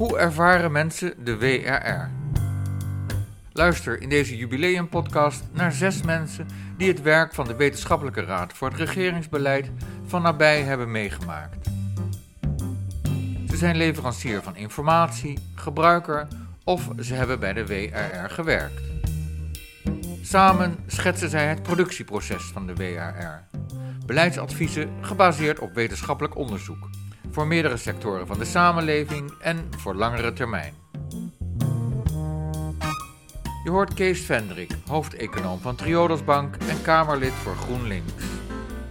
Hoe ervaren mensen de WRR? Luister in deze jubileumpodcast naar zes mensen die het werk van de Wetenschappelijke Raad voor het Regeringsbeleid van nabij hebben meegemaakt. Ze zijn leverancier van informatie, gebruiker of ze hebben bij de WRR gewerkt. Samen schetsen zij het productieproces van de WRR. Beleidsadviezen gebaseerd op wetenschappelijk onderzoek voor meerdere sectoren van de samenleving en voor langere termijn. Je hoort Kees Vendrik, hoofdeconoom van Triodos Bank en Kamerlid voor GroenLinks.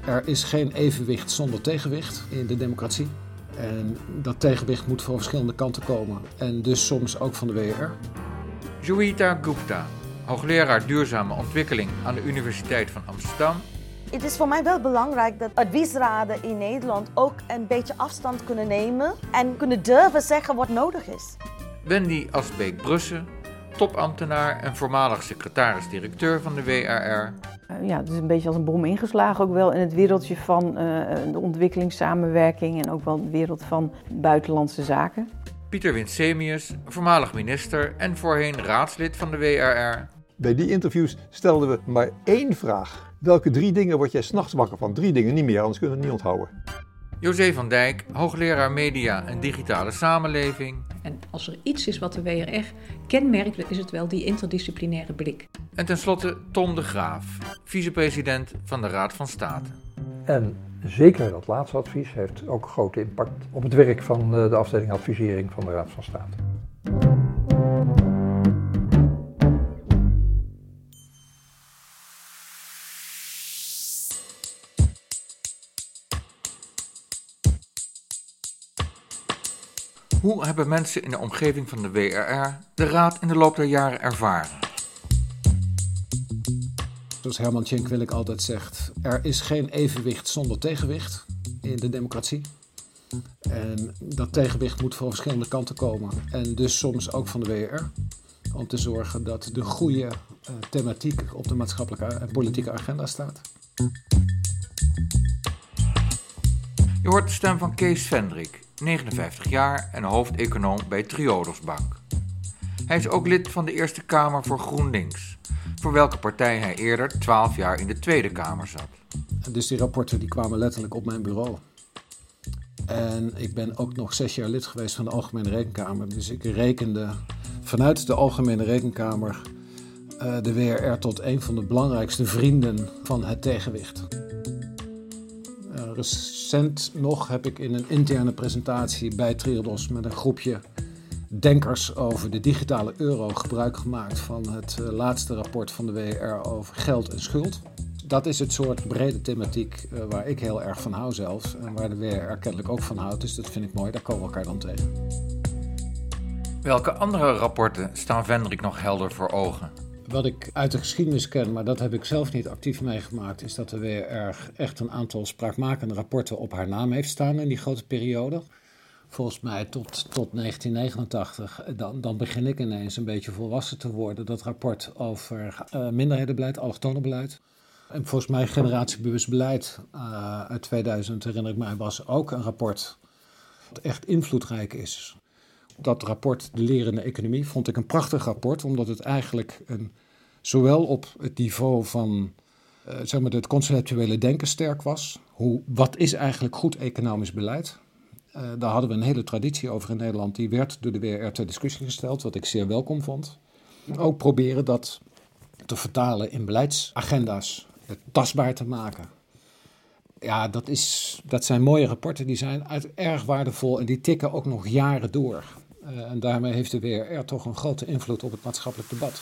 Er is geen evenwicht zonder tegenwicht in de democratie. En dat tegenwicht moet van verschillende kanten komen. En dus soms ook van de WR. Joeita Gupta, hoogleraar duurzame ontwikkeling aan de Universiteit van Amsterdam het is voor mij wel belangrijk dat adviesraden in Nederland ook een beetje afstand kunnen nemen en kunnen durven zeggen wat nodig is. Wendy Asbeek-Brussen, topambtenaar en voormalig secretaris-directeur van de WRR. Eh, ja, het is een beetje als een bom ingeslagen ook wel in het wereldje van uh, de ontwikkelingssamenwerking en ook wel de wereld van buitenlandse zaken. Pieter Winsemius, voormalig minister en voorheen raadslid van de WRR. Bij die interviews stelden we maar één vraag. Welke drie dingen word jij s'nachts wakker van? Drie dingen, niet meer, anders kunnen we het niet onthouden. José van Dijk, hoogleraar media en digitale samenleving. En als er iets is wat de WRR kenmerkt, is het wel die interdisciplinaire blik. En tenslotte Tom de Graaf, vicepresident van de Raad van State. En zeker dat laatste advies heeft ook grote impact op het werk van eh, de afdeling advisering van de Raad van State. Hoe hebben mensen in de omgeving van de WRR de raad in de loop der jaren ervaren? Zoals Herman Tjenk altijd zegt, er is geen evenwicht zonder tegenwicht in de democratie. En dat tegenwicht moet van verschillende kanten komen. En dus soms ook van de WR. Om te zorgen dat de goede uh, thematiek op de maatschappelijke en politieke agenda staat. Je hoort de stem van Kees Vendrik, 59 jaar en hoofdeconoom bij Triodos Bank. Hij is ook lid van de Eerste Kamer voor GroenLinks, voor welke partij hij eerder 12 jaar in de Tweede Kamer zat. Dus die rapporten die kwamen letterlijk op mijn bureau. En ik ben ook nog zes jaar lid geweest van de Algemene Rekenkamer. Dus ik rekende vanuit de Algemene Rekenkamer uh, de WRR tot een van de belangrijkste vrienden van het tegenwicht recent nog heb ik in een interne presentatie bij Triodos met een groepje denkers over de digitale euro gebruik gemaakt van het eh, laatste rapport van de WR over geld en schuld. Dat is het soort brede thematiek uh, waar ik heel erg van hou zelfs en waar de WR kennelijk ook van houdt. Dus dat vind ik mooi, daar komen we elkaar dan tegen. Welke andere rapporten staan Vendrik nog helder voor ogen? Wat ik uit de geschiedenis ken, maar dat heb ik zelf niet actief meegemaakt, is dat er weer echt een aantal spraakmakende rapporten op haar naam heeft staan in die grote periode. Volgens mij tot, tot 1989. Dan, dan begin ik ineens een beetje volwassen te worden. Dat rapport over uh, minderhedenbeleid, allochtonenbeleid. En volgens mij generatiebewust beleid uh, uit 2000, herinner ik mij, was ook een rapport dat echt invloedrijk is dat rapport De Lerende Economie vond ik een prachtig rapport, omdat het eigenlijk een, zowel op het niveau van uh, zeg maar het conceptuele denken sterk was. Hoe, wat is eigenlijk goed economisch beleid? Uh, daar hadden we een hele traditie over in Nederland. Die werd door de WR ter discussie gesteld, wat ik zeer welkom vond. Ook proberen dat te vertalen in beleidsagenda's, het tastbaar te maken. Ja, dat, is, dat zijn mooie rapporten, die zijn uit, erg waardevol en die tikken ook nog jaren door. Uh, en daarmee heeft de WRR toch een grote invloed op het maatschappelijk debat.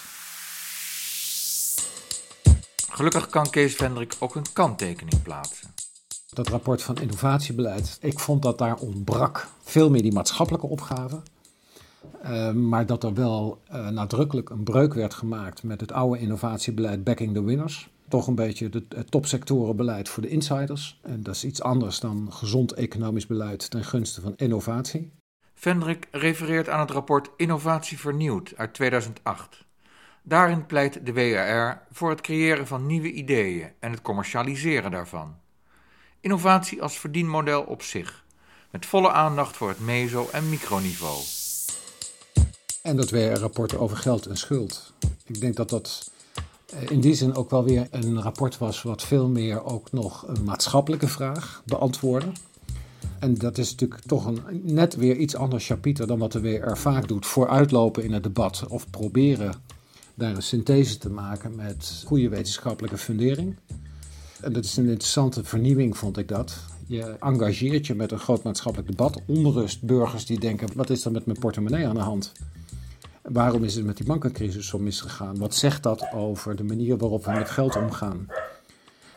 Gelukkig kan Kees Vendrik ook een kanttekening plaatsen. Dat rapport van innovatiebeleid, ik vond dat daar ontbrak veel meer die maatschappelijke opgave. Uh, maar dat er wel uh, nadrukkelijk een breuk werd gemaakt met het oude innovatiebeleid Backing the Winners. Toch een beetje het topsectorenbeleid voor de insiders. En dat is iets anders dan gezond economisch beleid ten gunste van innovatie. Vendrik refereert aan het rapport Innovatie Vernieuwd uit 2008. Daarin pleit de WRR voor het creëren van nieuwe ideeën en het commercialiseren daarvan. Innovatie als verdienmodel op zich, met volle aandacht voor het meso- en microniveau. En dat WR-rapport over geld en schuld. Ik denk dat dat eh, in die zin ook wel weer een rapport was wat veel meer ook nog een maatschappelijke vraag beantwoordde. En dat is natuurlijk toch een net weer iets anders chapiter dan wat de WR vaak doet. Vooruitlopen in het debat of proberen daar een synthese te maken met goede wetenschappelijke fundering. En dat is een interessante vernieuwing, vond ik dat. Je engageert je met een groot maatschappelijk debat. Onrust, burgers die denken: wat is er met mijn portemonnee aan de hand? Waarom is het met die bankencrisis zo misgegaan? Wat zegt dat over de manier waarop we met geld omgaan?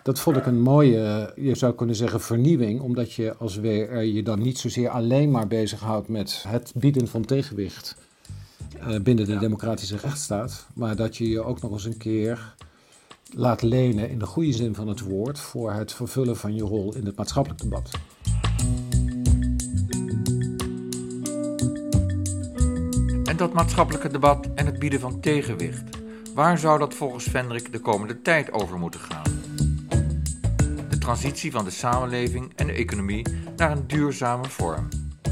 Dat vond ik een mooie, je zou kunnen zeggen, vernieuwing, omdat je als WR je dan niet zozeer alleen maar bezighoudt met het bieden van tegenwicht uh, binnen de democratische rechtsstaat, maar dat je je ook nog eens een keer laat lenen in de goede zin van het woord voor het vervullen van je rol in het maatschappelijk debat. En dat maatschappelijke debat en het bieden van tegenwicht, waar zou dat volgens Vendrik de komende tijd over moeten gaan? Transitie van de samenleving en de economie naar een duurzame vorm.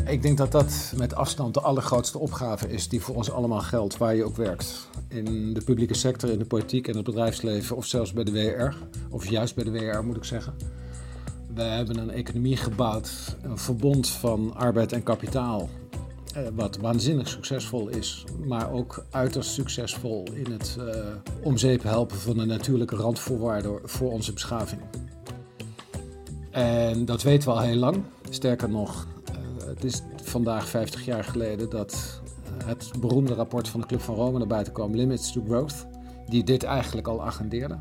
Ik denk dat dat met afstand de allergrootste opgave is die voor ons allemaal geldt, waar je ook werkt. In de publieke sector, in de politiek en het bedrijfsleven, of zelfs bij de WR, of juist bij de WR moet ik zeggen. Wij hebben een economie gebouwd, een verbond van arbeid en kapitaal, eh, wat waanzinnig succesvol is, maar ook uiterst succesvol in het uh, omzeep helpen van de natuurlijke randvoorwaarden voor onze beschaving. En dat weten we al heel lang. Sterker nog, het is vandaag 50 jaar geleden dat eh, het beroemde rapport van de Club van Rome naar buiten kwam, Limits to Growth, die dit eigenlijk al agendeerde.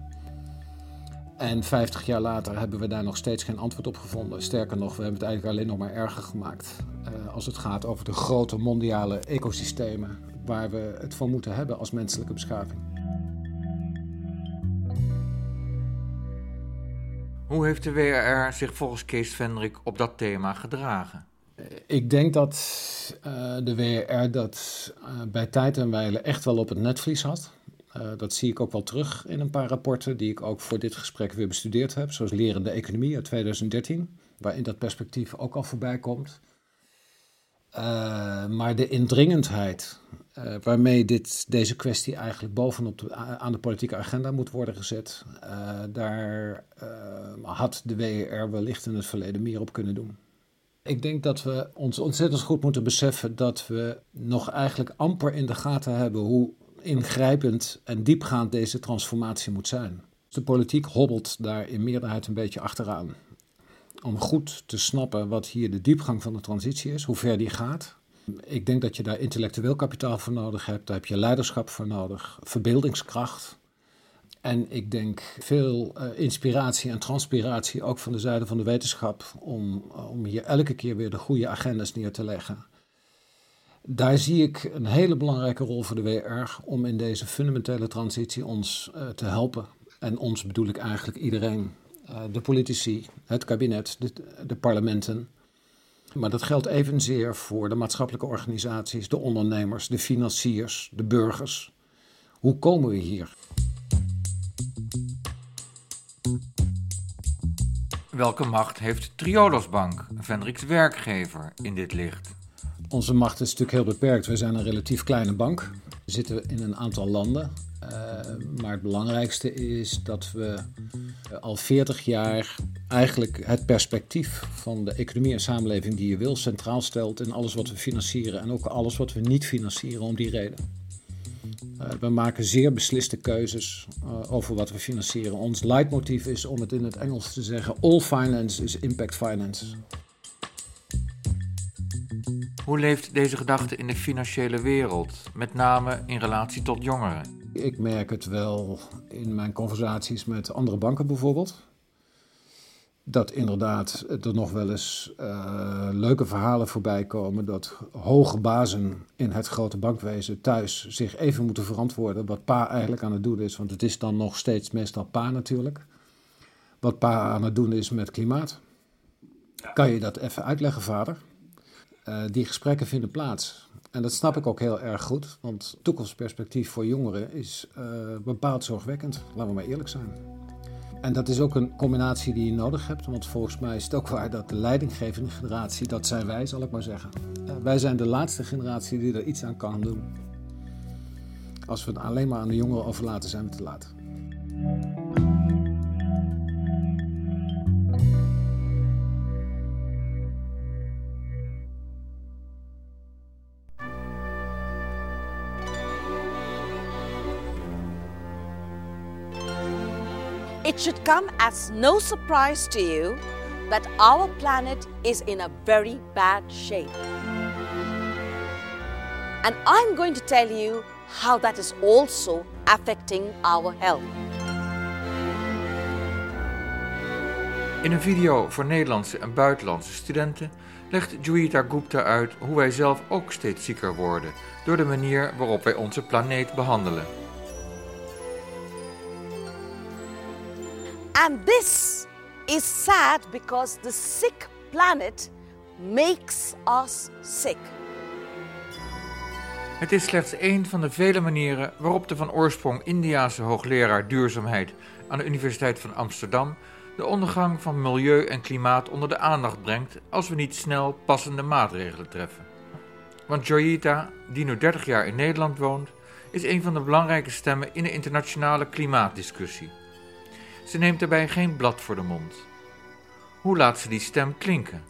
En 50 jaar later hebben we daar nog steeds geen antwoord op gevonden. Sterker nog, we hebben het eigenlijk alleen nog maar erger gemaakt. Uh, als het gaat over de grote mondiale ecosystemen waar we het van moeten hebben als menselijke beschaving. Hoe heeft de WRR zich volgens Kees Vendrik op dat thema gedragen? Ik denk dat uh, de WR dat uh, bij tijd en wijle echt wel op het netvlies had. Uh, dat zie ik ook wel terug in een paar rapporten die ik ook voor dit gesprek weer bestudeerd heb. Zoals Lerende Economie uit 2013, waarin dat perspectief ook al voorbij komt. maar de indringendheid waarmee dit, deze kwestie eigenlijk bovenop de, aan de politieke agenda moet worden gezet, daar had de WR wellicht in het verleden meer op kunnen doen. Ik denk dat we ons ontzettend goed moeten beseffen dat we nog eigenlijk amper in de gaten hebben hoe ingrijpend en diepgaand deze transformatie moet zijn. De politiek hobbelt daar in meerderheid een beetje achteraan. Om goed te snappen wat hier de diepgang van de transitie is, hoe ver die gaat. Ik denk dat je daar intellectueel kapitaal voor nodig hebt, daar heb je leiderschap voor nodig, verbeeldingskracht. En ik denk veel uh, inspiratie en transpiratie ook van de zijde van de wetenschap om, uh, om hier elke keer weer de goede agendas neer te leggen. Daar zie ik een hele belangrijke rol voor de WR om in deze fundamentele transitie ons uh, te helpen. En ons bedoel ik eigenlijk iedereen. de politici, het kabinet, de parlementen. Maar dat geldt evenzeer voor de maatschappelijke organisaties, de ondernemers, de financiers, de burgers. Hoe komen we hier? Welke macht heeft Triodos Bank, Vendrik's werkgever, in dit licht? Onze macht is natuurlijk heel beperkt. We zijn een relatief kleine bank. We zitten in een aantal landen. Uh, maar het belangrijkste is dat we al 40 jaar eigenlijk het perspectief van de economie en samenleving die je wil centraal stelt in alles wat we financieren en ook alles wat we niet financieren om die reden. Uh, we maken zeer besliste keuzes over wat we financieren. Ons leidmotief is om het in het Engels te zeggen: all finance is impact finance. Hoe leeft deze gedachte in de financiële wereld, met name in relatie tot jongeren? Ik merk het wel in mijn conversaties met andere banken bijvoorbeeld dat inderdaad er nog wel eens uh, leuke verhalen voorbij komen. Dat hoge bazen in het grote bankwezen thuis zich even moeten verantwoorden wat pa eigenlijk aan het doen is. Want het is dan nog steeds meestal pa natuurlijk. Wat pa aan het doen is met klimaat. Kan je dat even uitleggen, vader? Uh, die gesprekken vinden plaats. En dat snap ik ook heel erg goed, want toekomstperspectief voor jongeren is uh, bepaald zorgwekkend. Laten we maar eerlijk zijn. En dat is ook een combinatie die je nodig hebt, want volgens mij is het ook waar dat de leidinggevende generatie, dat zijn wij, zal ik maar zeggen. Uh, wij zijn de laatste generatie die er iets aan kan doen. Als we het alleen maar aan de jongeren overlaten, zijn we te laat. It should come as no surprise to you that our planet is in a very bad shape. And I'm going to tell you how that is also affecting our health. In een video voor Nederlandse en buitenlandse studenten legt Juita Gupta uit hoe wij zelf ook steeds zieker worden door de manier waarop wij onze planeet behandelen. And this is sad because the sick planet makes us sick. Het is slechts één van de vele manieren waarop de van oorsprong Indiase hoogleraar duurzaamheid aan de Universiteit van Amsterdam de ondergang van milieu en klimaat onder de aandacht brengt als we niet snel passende maatregelen treffen. Want Joyita, die nu 30 jaar in Nederland woont, is een van de belangrijke stemmen in de internationale klimaatdiscussie. Ze neemt daarbij geen blad voor de mond. Hoe laat ze die stem klinken?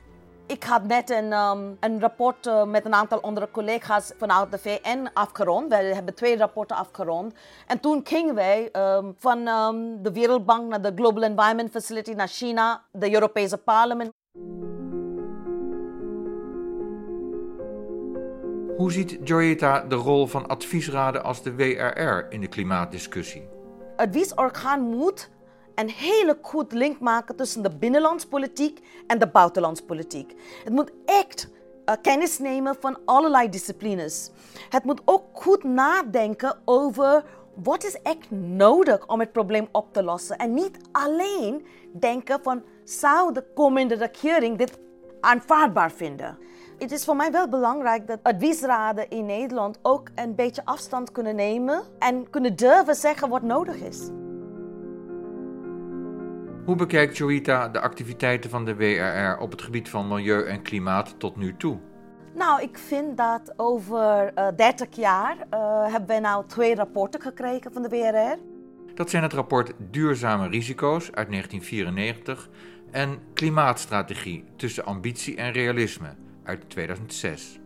Ik had net een, um, een rapport uh, met een aantal andere collega's vanuit de VN afgerond. Wij hebben twee rapporten afgerond. En toen gingen wij um, van um, de Wereldbank naar de Global Environment Facility naar China, de Europese parlement. Hoe ziet Joyita de rol van adviesraden als de WRR in de klimaatdiscussie? Adviesorgaan moet een hele goed link maken tussen de binnenlandspolitiek en de buitenlandspolitiek. Het moet echt uh, kennis nemen van allerlei disciplines. Het moet ook goed nadenken over wat is echt nodig om het probleem op te lossen. En niet alleen denken van zou de komende regering dit aanvaardbaar vinden. Het is voor mij wel belangrijk dat adviesraden in Nederland ook een beetje afstand kunnen nemen en kunnen durven zeggen wat nodig is. Hoe bekijkt Joita de activiteiten van de WRR op het gebied van milieu en klimaat tot nu toe? Nou, ik vind dat over uh, 30 jaar uh, hebben wij nou twee rapporten gekregen van de WRR. Dat zijn het rapport Duurzame risico's uit 1994 en Klimaatstrategie tussen ambitie en realisme uit 2006.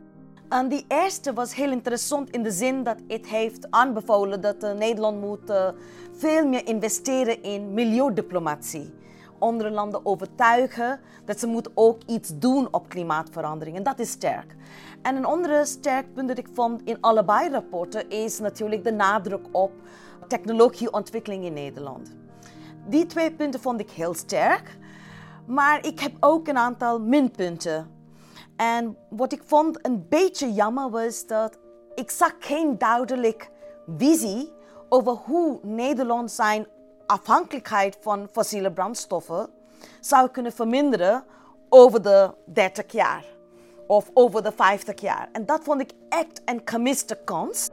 En die eerste was heel interessant in de zin dat het heeft aanbevolen dat uh, Nederland moet uh, veel meer investeren in milieudiplomatie. Andere landen overtuigen dat ze moeten ook iets doen op klimaatverandering. En dat is sterk. En een andere sterk punt dat ik vond in allebei rapporten is natuurlijk de nadruk op technologieontwikkeling in Nederland. Die twee punten vond ik heel sterk. Maar ik heb ook een aantal minpunten. En wat ik vond een beetje jammer was dat ik zag geen duidelijk visie over hoe Nederland zijn afhankelijkheid van fossiele brandstoffen zou kunnen verminderen over de 30 jaar of over de 50 jaar. En dat vond ik echt een gemiste kans.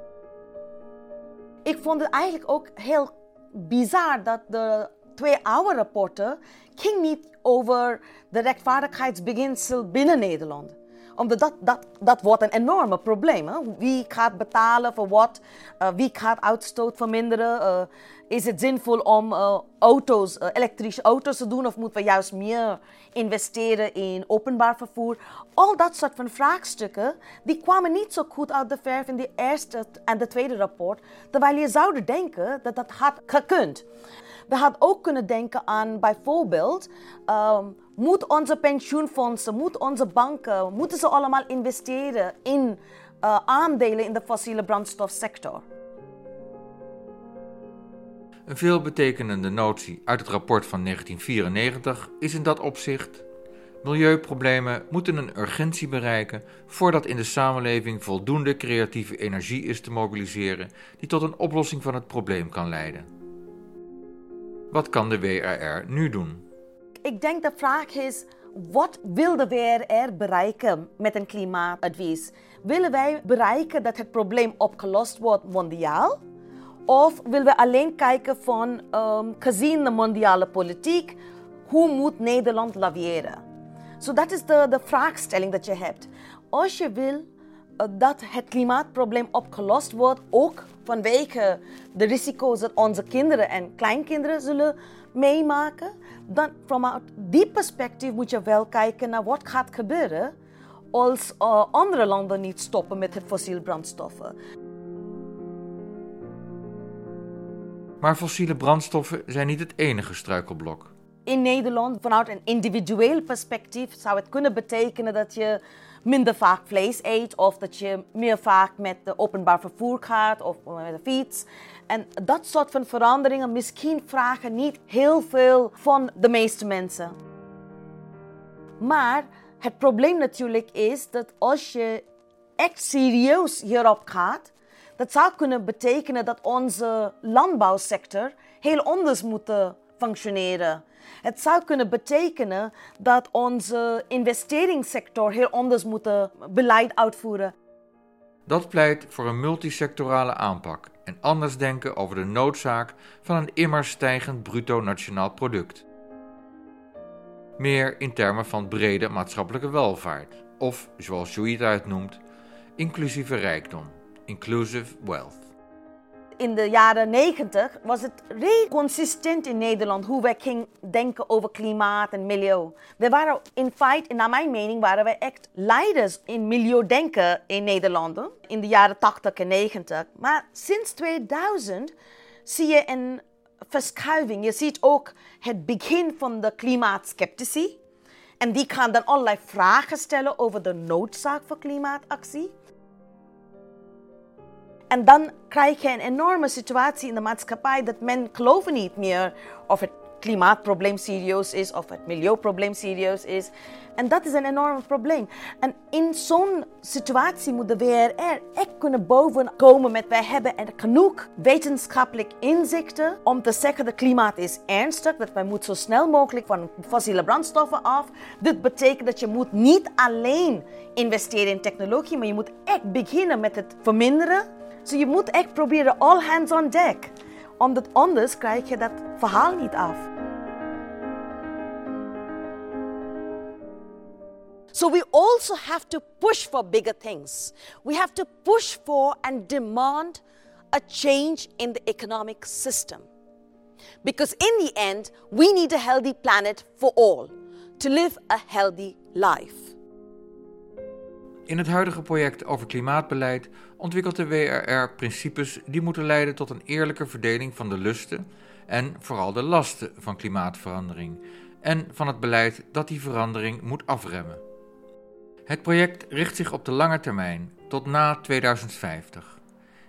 Ik vond het eigenlijk ook heel bizar dat de twee oude rapporten ging niet over de rechtvaardigheidsbeginsel binnen Nederland omdat dat, dat, dat wordt een enorme probleem. Hè? Wie gaat betalen voor wat? Uh, wie gaat uitstoot verminderen? Uh, is het zinvol om uh, auto's, elektrische auto's te doen? Of moeten we juist meer investeren in openbaar vervoer? Al dat soort van vraagstukken, die kwamen niet zo goed uit de verf in de eerste en de tweede rapport. Terwijl je zou denken dat dat had gekund. We hadden ook kunnen denken aan bijvoorbeeld, um, moet onze pensioenfondsen, moet onze banken, moeten ze allemaal investeren in uh, aandelen in de fossiele brandstofsector? Een veelbetekenende notie uit het rapport van 1994 is in dat opzicht: milieuproblemen moeten een urgentie bereiken voordat in de samenleving voldoende creatieve energie is te mobiliseren die tot een oplossing van het probleem kan leiden. Wat kan de WRR nu doen? Ik denk de vraag is, wat wil de WRR bereiken met een klimaatadvies? Willen wij bereiken dat het probleem opgelost wordt mondiaal? Of willen we alleen kijken van, um, gezien de mondiale politiek, hoe moet Nederland laveren? So dat is de, de vraagstelling dat je hebt. Als je wil uh, dat het klimaatprobleem opgelost wordt, ook vanwege de risico's dat onze kinderen en kleinkinderen zullen meemaken, dan vanuit die perspectief moet je wel kijken naar wat gaat gebeuren als uh, andere landen niet stoppen met het fossiele brandstoffen. Maar fossiele brandstoffen zijn niet het enige struikelblok. In Nederland, vanuit een individueel perspectief, zou het kunnen betekenen dat je minder vaak vlees eet of dat je meer vaak met de openbaar vervoer gaat of met de fiets. En dat soort van veranderingen misschien vragen niet heel veel van de meeste mensen. Maar het probleem natuurlijk is dat als je echt serieus hierop gaat, dat zou kunnen betekenen dat onze landbouwsector heel anders moet functioneren. Het zou kunnen betekenen dat onze investeringssector heel anders moet beleid uitvoeren. Dat pleit voor een multisectorale aanpak en anders denken over de noodzaak van een immer stijgend bruto nationaal product. Meer in termen van brede maatschappelijke welvaart, of zoals Juita het noemt, inclusieve rijkdom, inclusive wealth in de jaren 90 was het redelijk consistent in Nederland hoe wij gingen denken over klimaat en milieu. We waren in feite, naar mijn mening, waren wij echt leiders in milieudenken in Nederland in de jaren 80 en 90. Maar sinds 2000 zie je een verschuiving. Je ziet ook het begin van de klimaatskeptici. En die gaan dan allerlei vragen stellen over de noodzaak voor klimaatactie. En dan krijg je een enorme situatie in de maatschappij dat men geloven niet meer of het klimaatprobleem serieus is of het milieuprobleem serieus is. En dat is een enorm probleem. En in zo'n situatie moet de WRR echt kunnen bovenkomen met wij hebben er genoeg wetenschappelijk inzichten om te zeggen dat klimaat is ernstig, dat wij moeten zo snel mogelijk van fossiele brandstoffen af. Dit betekent dat je moet niet alleen investeren in technologie, maar je moet echt beginnen met het verminderen dus je moet echt proberen all hands on deck. Omdat anders krijg je dat verhaal niet af. So we also have to push for bigger things. We have to push for and demand a change in the economic system. Because in the end, we need a healthy planet for all to live a healthy life. In het huidige project over klimaatbeleid ontwikkelt de WRR principes die moeten leiden tot een eerlijke verdeling van de lusten en vooral de lasten van klimaatverandering en van het beleid dat die verandering moet afremmen. Het project richt zich op de lange termijn tot na 2050.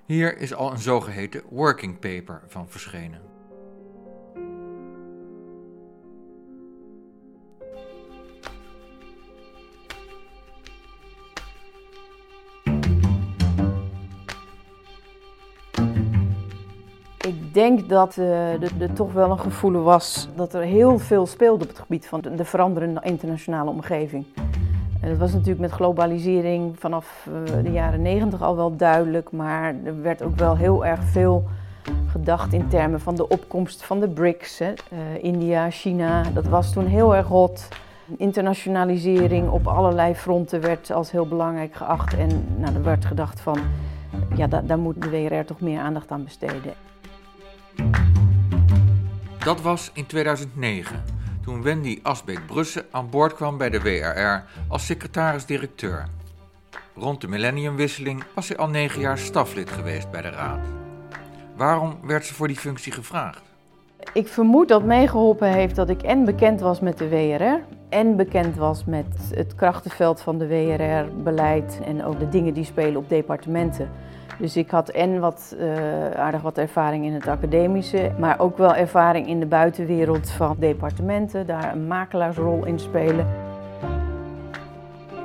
Hier is al een zogeheten working paper van verschenen. Ik denk dat er toch wel een gevoel was dat er heel veel speelde op het gebied van de, veranderende internationale omgeving. En dat was natuurlijk met globalisering vanaf uh, de jaren negentig al wel duidelijk, maar er werd ook wel heel erg veel gedacht in termen van de opkomst van de BRICS. Hè. Uh, India, China, dat was toen heel erg hot. Internationalisering op allerlei fronten werd als heel belangrijk geacht en nou, er werd gedacht van, ja, da daar moet de WRR toch meer aandacht aan besteden. Dat was in 2009, toen Wendy Asbeek-Brussen aan boord kwam bij de WRR als secretaris-directeur. Rond de millenniumwisseling was zij al negen jaar staflid geweest bij de raad. Waarom werd ze voor die functie gevraagd? Ik vermoed dat meegeholpen heeft dat ik en bekend was met de WRR en bekend was met het krachtenveld van de WRR-beleid en ook de dingen die spelen op departementen. Dus ik had en wat, uh, aardig wat ervaring in het academische, maar ook wel ervaring in de buitenwereld van departementen, daar een makelaarsrol in spelen.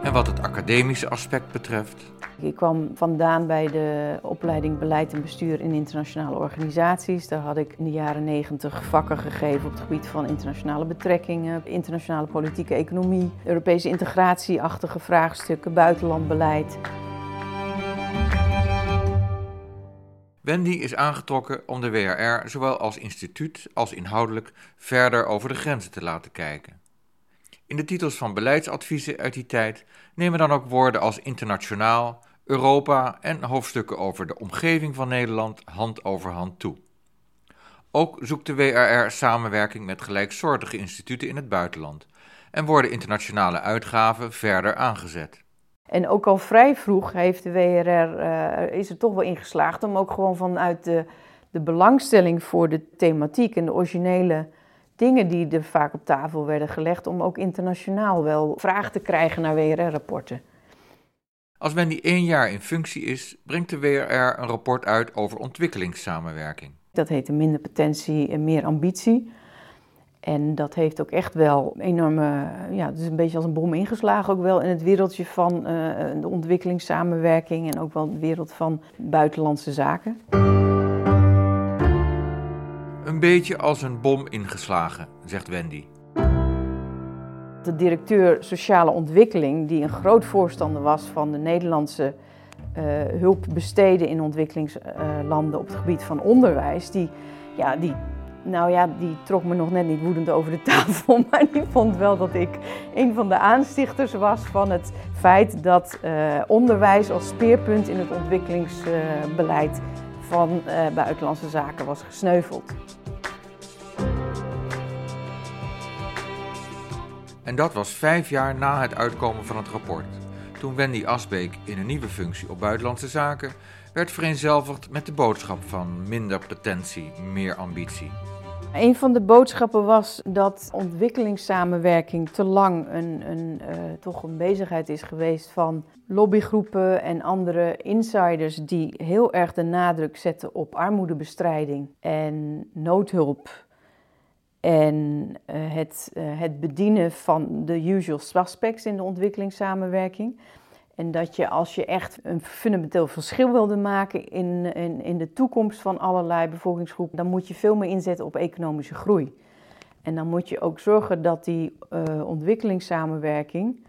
En wat het academische aspect betreft? Ik kwam vandaan bij de opleiding Beleid en Bestuur in internationale organisaties. Daar had ik in de jaren negentig vakken gegeven op het gebied van internationale betrekkingen, internationale politieke economie, Europese integratieachtige vraagstukken, buitenlandbeleid. Wendy is aangetrokken om de WRR zowel als instituut als inhoudelijk verder over de grenzen te laten kijken. In de titels van beleidsadviezen uit die tijd nemen dan ook woorden als internationaal, Europa en hoofdstukken over de omgeving van Nederland hand over hand toe. Ook zoekt de WRR samenwerking met gelijksoortige instituten in het buitenland en worden internationale uitgaven verder aangezet. En ook al vrij vroeg heeft de WRR, uh, is er toch wel ingeslaagd om ook gewoon vanuit de, de belangstelling voor de thematiek en de originele dingen die er vaak op tafel werden gelegd, om ook internationaal wel vraag te krijgen naar WRR-rapporten. Als Wendy één jaar in functie is, brengt de WRR een rapport uit over ontwikkelingssamenwerking. Dat heet minder potentie en meer ambitie. En dat heeft ook echt wel enorme, ja, het is een beetje als een bom ingeslagen ook wel in het wereldje van uh, de ontwikkelingssamenwerking en ook wel de wereld van buitenlandse zaken. Een beetje als een bom ingeslagen, zegt Wendy. De directeur sociale ontwikkeling, die een groot voorstander was van de Nederlandse uh, hulp besteden in ontwikkelingslanden op het gebied van onderwijs, die, ja, die nou ja, die trok me nog net niet woedend over de tafel, maar die vond wel dat ik een van de aanstichters was van het feit dat uh, onderwijs als speerpunt in het ontwikkelingsbeleid van uh, buitenlandse zaken was gesneuveld. En dat was vijf jaar na het uitkomen van het rapport, toen Wendy Asbeek in een nieuwe functie op buitenlandse zaken werd vereenzelvigd met de boodschap van minder potentie, meer ambitie. Een van de boodschappen was dat ontwikkelingssamenwerking te lang een, een uh, toch een bezigheid is geweest van lobbygroepen en andere insiders die heel erg de nadruk zetten op armoedebestrijding en noodhulp en uh, het, uh, het bedienen van de usual suspects in de ontwikkelingssamenwerking. En dat je als je echt een fundamenteel verschil wilde maken in, in, in de toekomst van allerlei bevolkingsgroepen, dan moet je veel meer inzetten op economische groei. En dan moet je ook zorgen dat die uh, ontwikkelingssamenwerking,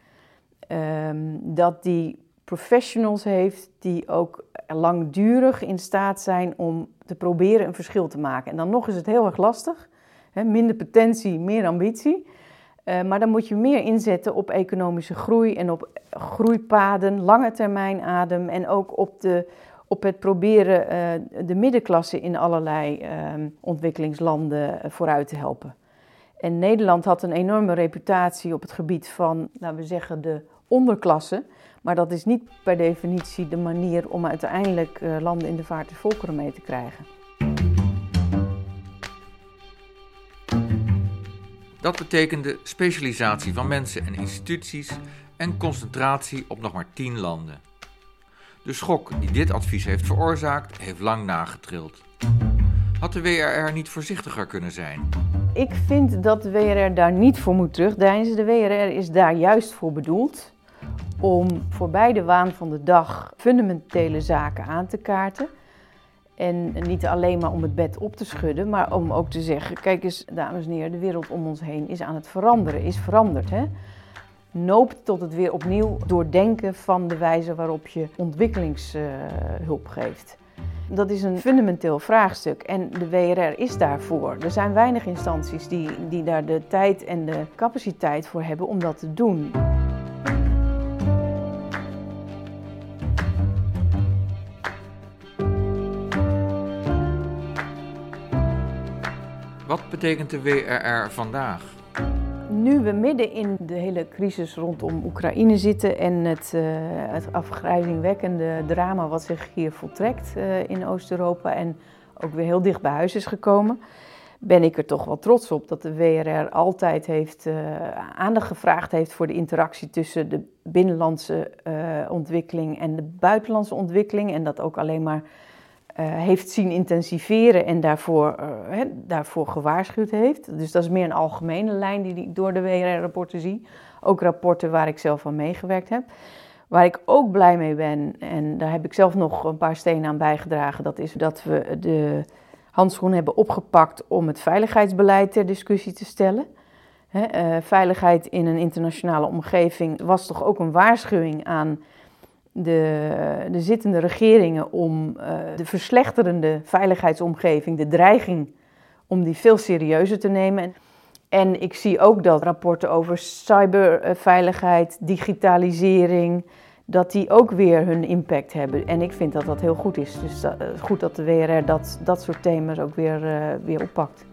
um, dat die professionals heeft die ook langdurig in staat zijn om te proberen een verschil te maken. En dan nog is het heel erg lastig. Hè? Minder potentie, meer ambitie. Uh, maar dan moet je meer inzetten op economische groei en op groeipaden, lange termijn adem en ook op, de, op het proberen uh, de middenklasse in allerlei uh, ontwikkelingslanden vooruit te helpen. En Nederland had een enorme reputatie op het gebied van, laten we zeggen, de onderklasse. Maar dat is niet per definitie de manier om uiteindelijk landen in de vaart de volkeren mee te krijgen. Dat betekende specialisatie van mensen en instituties en concentratie op nog maar tien landen. De schok die dit advies heeft veroorzaakt, heeft lang nagetrild. Had de WRR niet voorzichtiger kunnen zijn? Ik vind dat de WRR daar niet voor moet terugdeinzen. De WRR is daar juist voor bedoeld om voorbij de waan van de dag fundamentele zaken aan te kaarten. En niet alleen maar om het bed op te schudden, maar om ook te zeggen: kijk eens, dames en heren, de wereld om ons heen is aan het veranderen, is veranderd. Hè? Noopt tot het weer opnieuw doordenken van de wijze waarop je ontwikkelingshulp geeft. Dat is een fundamenteel vraagstuk en de WRR is daarvoor. Er zijn weinig instanties die, die daar de tijd en de capaciteit voor hebben om dat te doen. Wat betekent de WRR vandaag? Nu we midden in de hele crisis rondom Oekraïne zitten en het, uh, het afgrijzingwekkende drama wat zich hier voltrekt uh, in Oost-Europa en ook weer heel dicht bij huis is gekomen, ben ik er toch wel trots op dat de WRR altijd heeft, uh, aandacht gevraagd heeft voor de interactie tussen de binnenlandse ontwikkeling en de buitenlandse ontwikkeling en dat ook alleen maar heeft zien intensiveren en daarvoor, he, daarvoor gewaarschuwd heeft. Dus dat is meer een algemene lijn die ik door de WRR-rapporten zie. Ook rapporten waar ik zelf aan meegewerkt heb. Waar ik ook blij mee ben, en daar heb ik zelf nog een paar stenen aan bijgedragen, dat is dat we de handschoen hebben opgepakt om het veiligheidsbeleid ter discussie te stellen. He, uh, veiligheid in een internationale omgeving was toch ook een waarschuwing aan de, de zittende regeringen om uh, de verslechterende veiligheidsomgeving, de dreiging, om die veel serieuzer te nemen. En ik zie ook dat rapporten over cyberveiligheid, digitalisering, dat die ook weer hun impact hebben. En ik vind dat dat heel goed is. Dus dat, goed dat de WRR dat, dat soort thema's ook weer, uh, weer oppakt.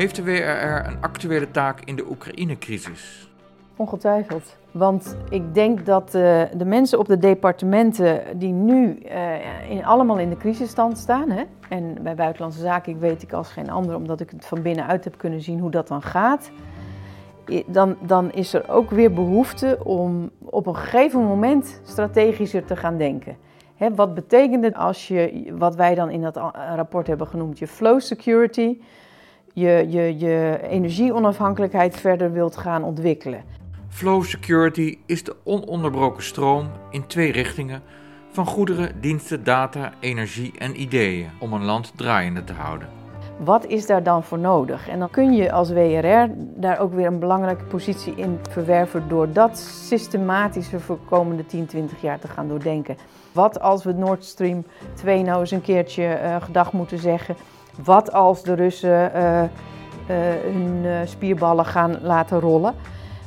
Heeft de WRR een actuele taak in de Oekraïne-crisis? Ongetwijfeld. Want ik denk dat uh, de mensen op de departementen die nu uh, in, allemaal in de crisisstand staan. Hè? En bij Buitenlandse Zaken ik weet ik als geen ander, omdat ik het van binnenuit heb kunnen zien hoe dat dan gaat. Dan, dan is er ook weer behoefte om op een gegeven moment strategischer te gaan denken. Hè, wat betekent het als je, wat wij dan in dat rapport hebben genoemd, je flow security, je, je, je energieonafhankelijkheid verder wilt gaan ontwikkelen. Flow security is de ononderbroken stroom in twee richtingen van goederen, diensten, data, energie en ideeën om een land draaiende te houden. Wat is daar dan voor nodig? En dan kun je als WRR daar ook weer een belangrijke positie in verwerven door dat systematischer voor de komende 10, 20 jaar te gaan doordenken. Wat als we Nord Stream 2 nou eens een keertje uh, gedag moeten zeggen? Wat als de Russen uh, uh, hun spierballen gaan laten rollen?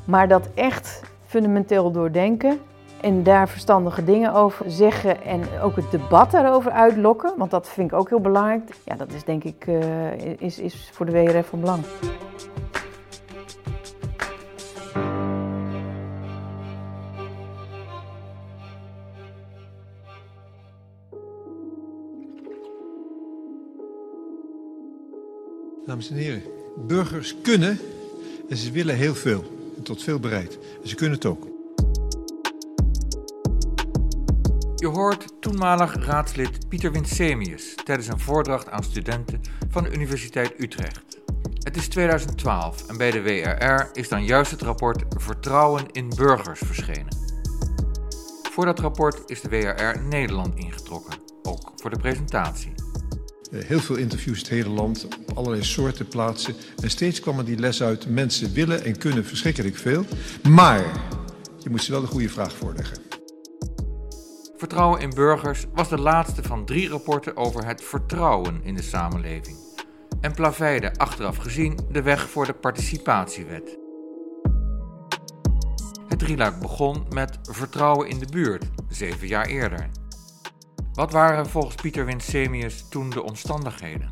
Maar dat echt fundamenteel doordenken en daar verstandige dingen over zeggen en ook het debat daarover uitlokken, want dat vind ik ook heel belangrijk. Ja, dat is denk ik is, is voor de WRF van belang. Dames en heren, burgers kunnen en ze willen heel veel en tot veel bereid. Ze kunnen het ook. Je hoort toenmalig raadslid Pieter Winsemius tijdens een voordracht aan studenten van de Universiteit Utrecht. Het is 2012 en bij de WRR is dan juist het rapport Vertrouwen in Burgers verschenen. Voor dat rapport is de WRR Nederland ingetrokken, ook voor de presentatie. Heel veel interviews het hele land, op allerlei soorten plaatsen. En steeds kwam er die les uit, mensen willen en kunnen verschrikkelijk veel. Maar je moet ze wel de goede vraag voorleggen. Vertrouwen in burgers was de laatste van drie rapporten over het vertrouwen in de samenleving. En plaveide achteraf gezien de weg voor de participatiewet. Het drieluik begon met vertrouwen in de buurt, zeven jaar eerder. Wat waren volgens Pieter Winsemius toen de omstandigheden?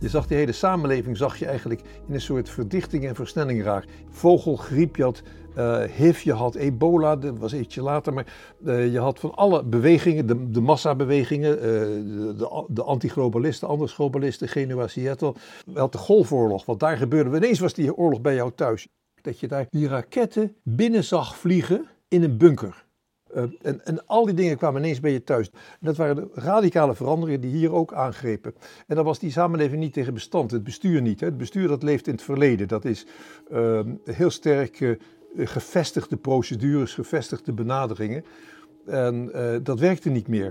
Je zag die hele samenleving zag je eigenlijk in een soort verdichting en versnelling raken. Vogelgriep, je had uh, HIV, je had ebola, dat was ietsje later, maar uh, je had van alle bewegingen, de, de massabewegingen, uh, de, de, de antiglobalisten, andersglobalisten, Genua, Seattle. Je had de golfoorlog, want daar gebeurde, ineens was die oorlog bij jou thuis. Dat je daar die raketten binnen zag vliegen in een bunker. Uh, en, al die dingen kwamen ineens bij je thuis. dat waren radicale veranderingen die hier ook aangrepen. En dan was die samenleving niet tegen bestand, het bestuur niet. Hè. Het bestuur dat leeft in het verleden. Dat is uh, heel sterk uh, gevestigde procedures, gevestigde benaderingen. En dat werkte niet meer.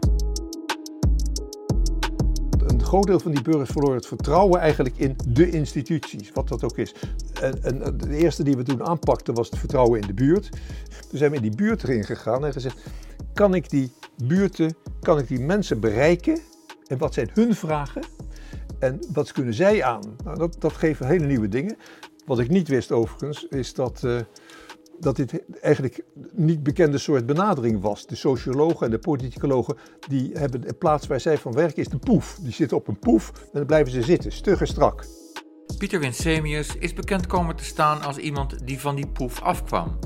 Groot deel van die burgers verloor het vertrouwen eigenlijk in de instituties, wat dat ook is. En, de eerste die we toen aanpakten was het vertrouwen in de buurt. Toen zijn we in die buurt erin gegaan en gezegd: kan ik die buurten, kan ik die mensen bereiken? En wat zijn hun vragen? En wat kunnen zij aan? Nou, dat, dat geeft hele nieuwe dingen. Wat ik niet wist overigens, is dat, uh, dat dit eigenlijk niet bekende soort benadering was. De sociologen en de politicologen, die hebben de plaats waar zij van werken, is de poef. Die zitten op een poef en dan blijven ze zitten, stug en strak. Pieter Winsemius is bekend komen te staan als iemand die van die poef afkwam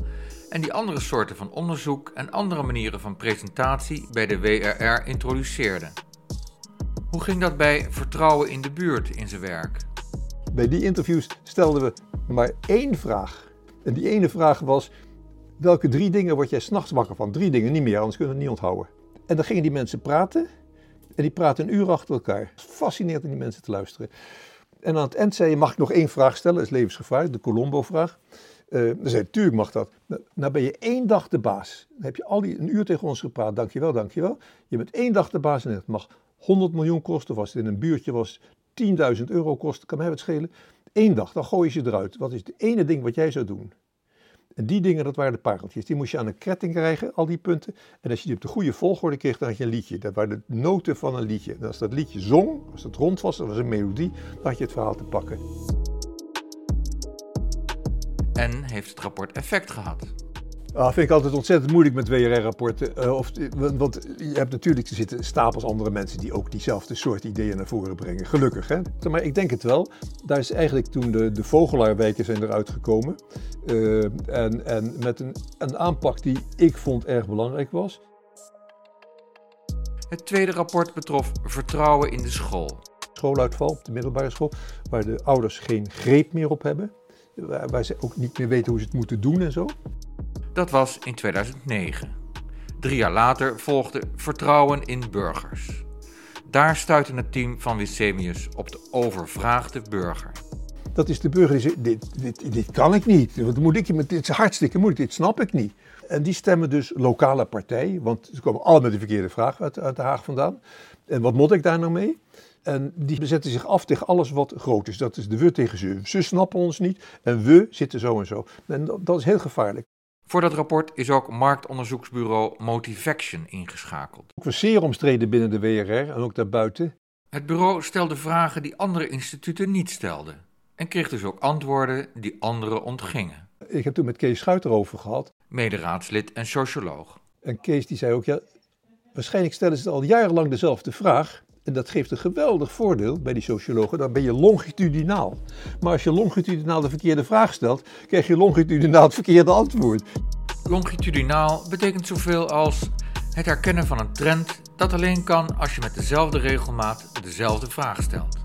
en die andere soorten van onderzoek en andere manieren van presentatie bij de WRR introduceerde. Hoe ging dat bij vertrouwen in de buurt in zijn werk? Bij die interviews stelden we maar één vraag. En die ene vraag was: welke drie dingen word jij s'nachts wakker van? Drie dingen, niet meer, anders kunnen we het niet onthouden. En dan gingen die mensen praten. En die praten een uur achter elkaar. Fascinerend om die mensen te luisteren. En aan het eind zei je: mag ik nog één vraag stellen? Dat is levensgevaarlijk, de Colombo-vraag. Uh, dan zei natuurlijk mag dat. Nou, nou, ben je één dag de baas. Dan heb je al die een uur tegen ons gepraat. Dankjewel, dankjewel. Je bent één dag de baas en het mag 100 miljoen kosten. Of als het in een buurtje was 10.000 euro kosten, kan mij wat schelen. Eén dag, dan gooi je ze eruit. Wat is het ene ding wat jij zou doen? En die dingen, dat waren de pareltjes. Die moest je aan een ketting krijgen, al die punten. En als je die op de goede volgorde kreeg, dan had je een liedje. Dat waren de noten van een liedje. En als dat liedje zong, als het rond was, dat was een melodie, dan had je het verhaal te pakken. En heeft het rapport effect gehad? Ah, vind ik altijd ontzettend moeilijk met WRR-rapporten. Uh, of, want je hebt natuurlijk, er zitten stapels andere mensen die ook diezelfde soort ideeën naar voren brengen. Gelukkig, hè? Maar ik denk het wel. Daar is eigenlijk toen de, de vogelaarwijken zijn eruit gekomen. Uh, en, en met een, een aanpak die ik vond erg belangrijk was. Het tweede rapport betrof vertrouwen in de school. Schooluitval op de middelbare school, waar de ouders geen greep meer op hebben. Waar, waar ze ook niet meer weten hoe ze het moeten doen en zo. Dat was in 2009. Drie jaar later volgde Vertrouwen in burgers. Daar stuitte het team van Wissemius op de overvraagde burger. Dat is de burger die zegt, dit, dit, dit kan ik niet. Wat moet ik, dit is hartstikke moeilijk, dit snap ik niet. En die stemmen dus lokale partij, want ze komen allemaal met de verkeerde vraag uit, Den Haag vandaan. En wat moet ik daar nou mee? En die bezetten zich af tegen alles wat groot is. Dat is de we tegen ze. Ze snappen ons niet en we zitten zo en zo. En dat is heel gevaarlijk. Voor dat rapport is ook marktonderzoeksbureau Motivaction ingeschakeld. Ook was zeer omstreden binnen de WRR en ook daarbuiten. Het bureau stelde vragen die andere instituten niet stelden. En kreeg dus ook antwoorden die anderen ontgingen. Ik heb toen met Kees Schuiter over gehad. Mederaadslid en socioloog. En Kees die zei ook, ja, waarschijnlijk stellen ze al jarenlang dezelfde vraag. En dat geeft een geweldig voordeel bij die sociologen, dan ben je longitudinaal. Maar als je longitudinaal de verkeerde vraag stelt, krijg je longitudinaal het verkeerde antwoord. Longitudinaal betekent zoveel als het herkennen van een trend dat alleen kan als je met dezelfde regelmaat dezelfde vraag stelt.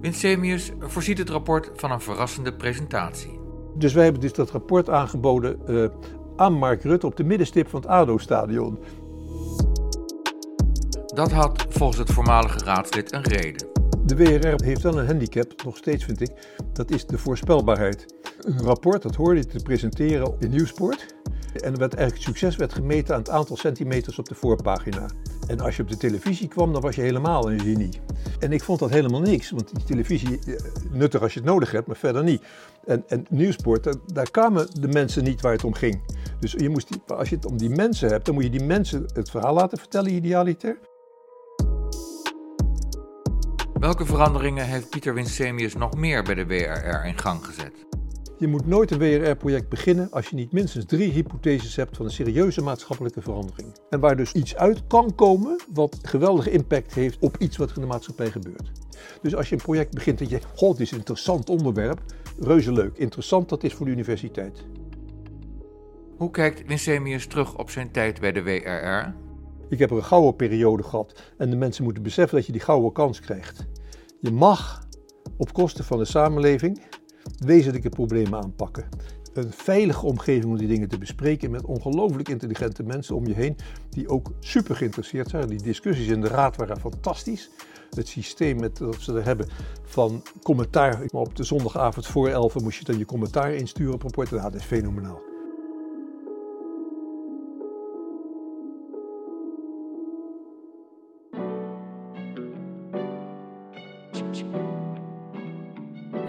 Winsemius voorziet het rapport van een verrassende presentatie. Dus wij hebben dus dat rapport aangeboden uh, aan Mark Rutte op de middenstip van het ADO-stadion. Dat had volgens het voormalige raadslid een reden. De WRR heeft wel een handicap, nog steeds vind ik, dat is de voorspelbaarheid. Een rapport, dat hoorde te presenteren in Nieuwsport. En er werd eigenlijk succes werd gemeten aan het aantal centimeters op de voorpagina. En als je op de televisie kwam, dan was je helemaal een genie. En ik vond dat helemaal niks, want die televisie, eh, nuttig als je het nodig hebt, maar verder niet. En, en Nieuwsport, daar, daar kwamen de mensen niet waar het om ging. Dus je moest als je het om die mensen hebt, dan moet je die mensen het verhaal laten vertellen, idealiter. Welke veranderingen heeft Pieter Winsemius nog meer bij de WRR in gang gezet? Je moet nooit een WRR-project beginnen als je niet minstens drie hypotheses hebt van een serieuze maatschappelijke verandering. En waar dus iets uit kan komen wat geweldige impact heeft op iets wat er in de maatschappij gebeurt. Dus als je een project begint dat je, god, dit is een interessant onderwerp, reuze leuk. Interessant, dat is voor de universiteit. Hoe kijkt Winsemius terug op zijn tijd bij de WRR? Ik heb er een gouden periode gehad en de mensen moeten beseffen dat je die gouden kans krijgt. Je mag op kosten van de samenleving wezenlijke problemen aanpakken. Een veilige omgeving om die dingen te bespreken met ongelooflijk intelligente mensen om je heen die ook super geïnteresseerd zijn. Die discussies in de raad waren fantastisch. Het systeem met, dat ze er hebben van commentaar. Op de zondagavond voor 11 moest je dan je commentaar insturen op rapporten. Nou, dat is fenomenaal.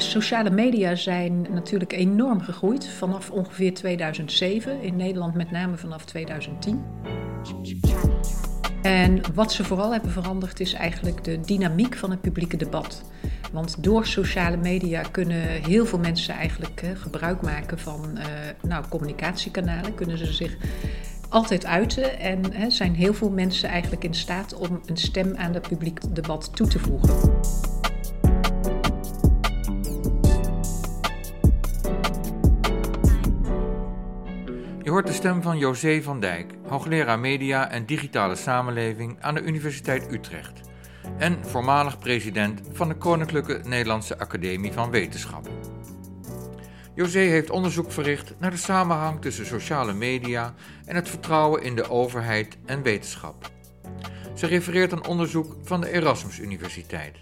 Sociale media zijn natuurlijk enorm gegroeid vanaf ongeveer 2007, in Nederland met name vanaf 2010. En wat ze vooral hebben veranderd is eigenlijk de dynamiek van het publieke debat. Want door sociale media kunnen heel veel mensen eigenlijk gebruik maken van uh, nou, communicatiekanalen, kunnen ze zich altijd uiten en zijn heel veel mensen eigenlijk in staat om een stem aan het publiek debat toe te voegen. Je hoort de stem van José van Dijk, hoogleraar media en digitale samenleving aan de Universiteit Utrecht en voormalig president van de Koninklijke Nederlandse Academie van Wetenschappen. José heeft onderzoek verricht naar de samenhang tussen sociale media en het vertrouwen in de overheid en wetenschap. Ze refereert aan onderzoek van de Erasmus Universiteit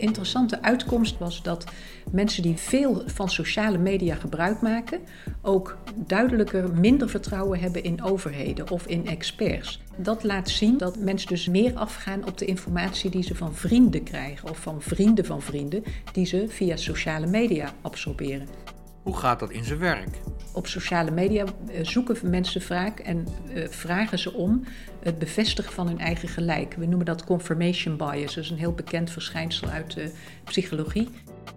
interessante uitkomst was dat mensen die veel van sociale media gebruik maken, ook duidelijker minder vertrouwen hebben in overheden of in experts. Dat laat zien dat mensen dus meer afgaan op de informatie die ze van vrienden krijgen of van vrienden van vrienden die ze via sociale media absorberen. Hoe gaat dat in zijn werk? Op sociale media eh, zoeken mensen vaak en uh, vragen ze om het bevestigen van hun eigen gelijk. We noemen dat confirmation bias. Dat is een heel bekend verschijnsel uit de psychologie.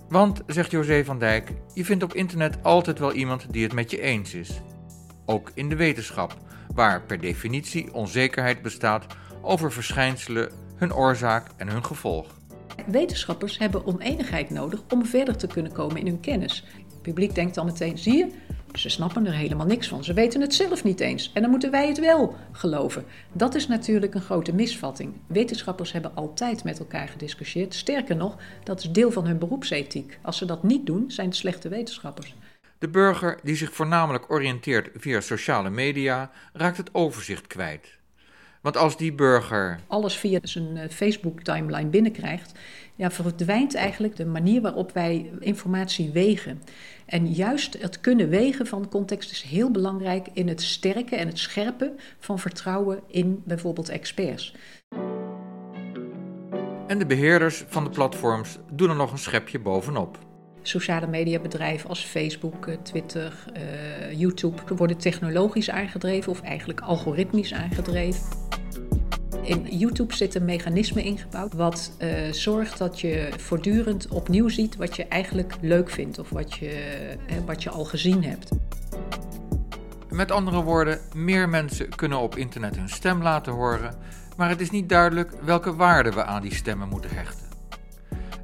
Want, zegt José van Dijk, je vindt op internet altijd wel iemand die het met je eens is. Ook in de wetenschap, waar per definitie onzekerheid bestaat over verschijnselen, hun oorzaak en hun gevolg. Wetenschappers hebben oneenigheid nodig om verder te kunnen komen in hun kennis. Publiek denkt dan meteen: zie je, ze snappen er helemaal niks van. Ze weten het zelf niet eens. En dan moeten wij het wel geloven. Dat is natuurlijk een grote misvatting. Wetenschappers hebben altijd met elkaar gediscussieerd. Sterker nog, dat is deel van hun beroepsethiek. Als ze dat niet doen, zijn het slechte wetenschappers. De burger, die zich voornamelijk oriënteert via sociale media, raakt het overzicht kwijt. Want als die burger. alles via zijn eh, Facebook-timeline binnenkrijgt. Ja, verdwijnt eigenlijk de manier waarop wij informatie wegen. En juist het kunnen wegen van context is heel belangrijk in het sterken en het scherpen van vertrouwen in bijvoorbeeld experts. En de beheerders van de platforms doen er nog een schepje bovenop. Sociale mediabedrijven als Facebook, eh, Twitter, uh, YouTube worden technologisch aangedreven of eigenlijk algoritmisch aangedreven. In YouTube zit een mechanisme ingebouwd wat uh, zorgt dat je voortdurend opnieuw ziet wat je eigenlijk leuk vindt of wat je, wat je al gezien hebt. Met andere woorden, meer mensen kunnen op internet hun stem laten horen, maar het is niet duidelijk welke waarde we aan die stemmen moeten hechten.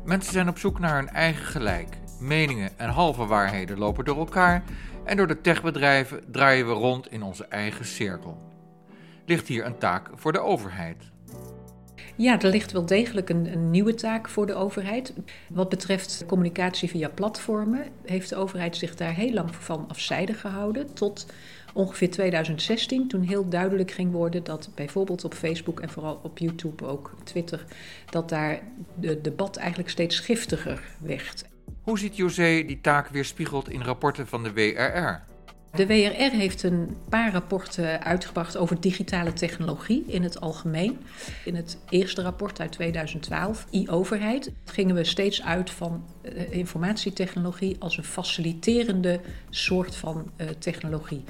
Mensen zijn op zoek naar hun eigen gelijk. Meningen en halve waarheden lopen door elkaar en door de techbedrijven draaien we rond in onze eigen cirkel ligt hier een taak voor de overheid. Ja, er ligt wel degelijk een, nieuwe taak voor de overheid. Wat betreft communicatie via platformen heeft de overheid zich daar heel lang van afzijdig gehouden. Tot ongeveer 2016, toen heel duidelijk ging worden dat bijvoorbeeld op Facebook en vooral op YouTube ook Twitter, dat daar de debat eigenlijk steeds giftiger werd. Hoe ziet José die taak weerspiegeld in rapporten van de WRR? De WRR heeft een paar rapporten uitgebracht over digitale technologie in het algemeen. In het eerste rapport uit 2012, e-overheid, gingen we steeds uit van uh, informatietechnologie als een faciliterende soort van uh, technologie.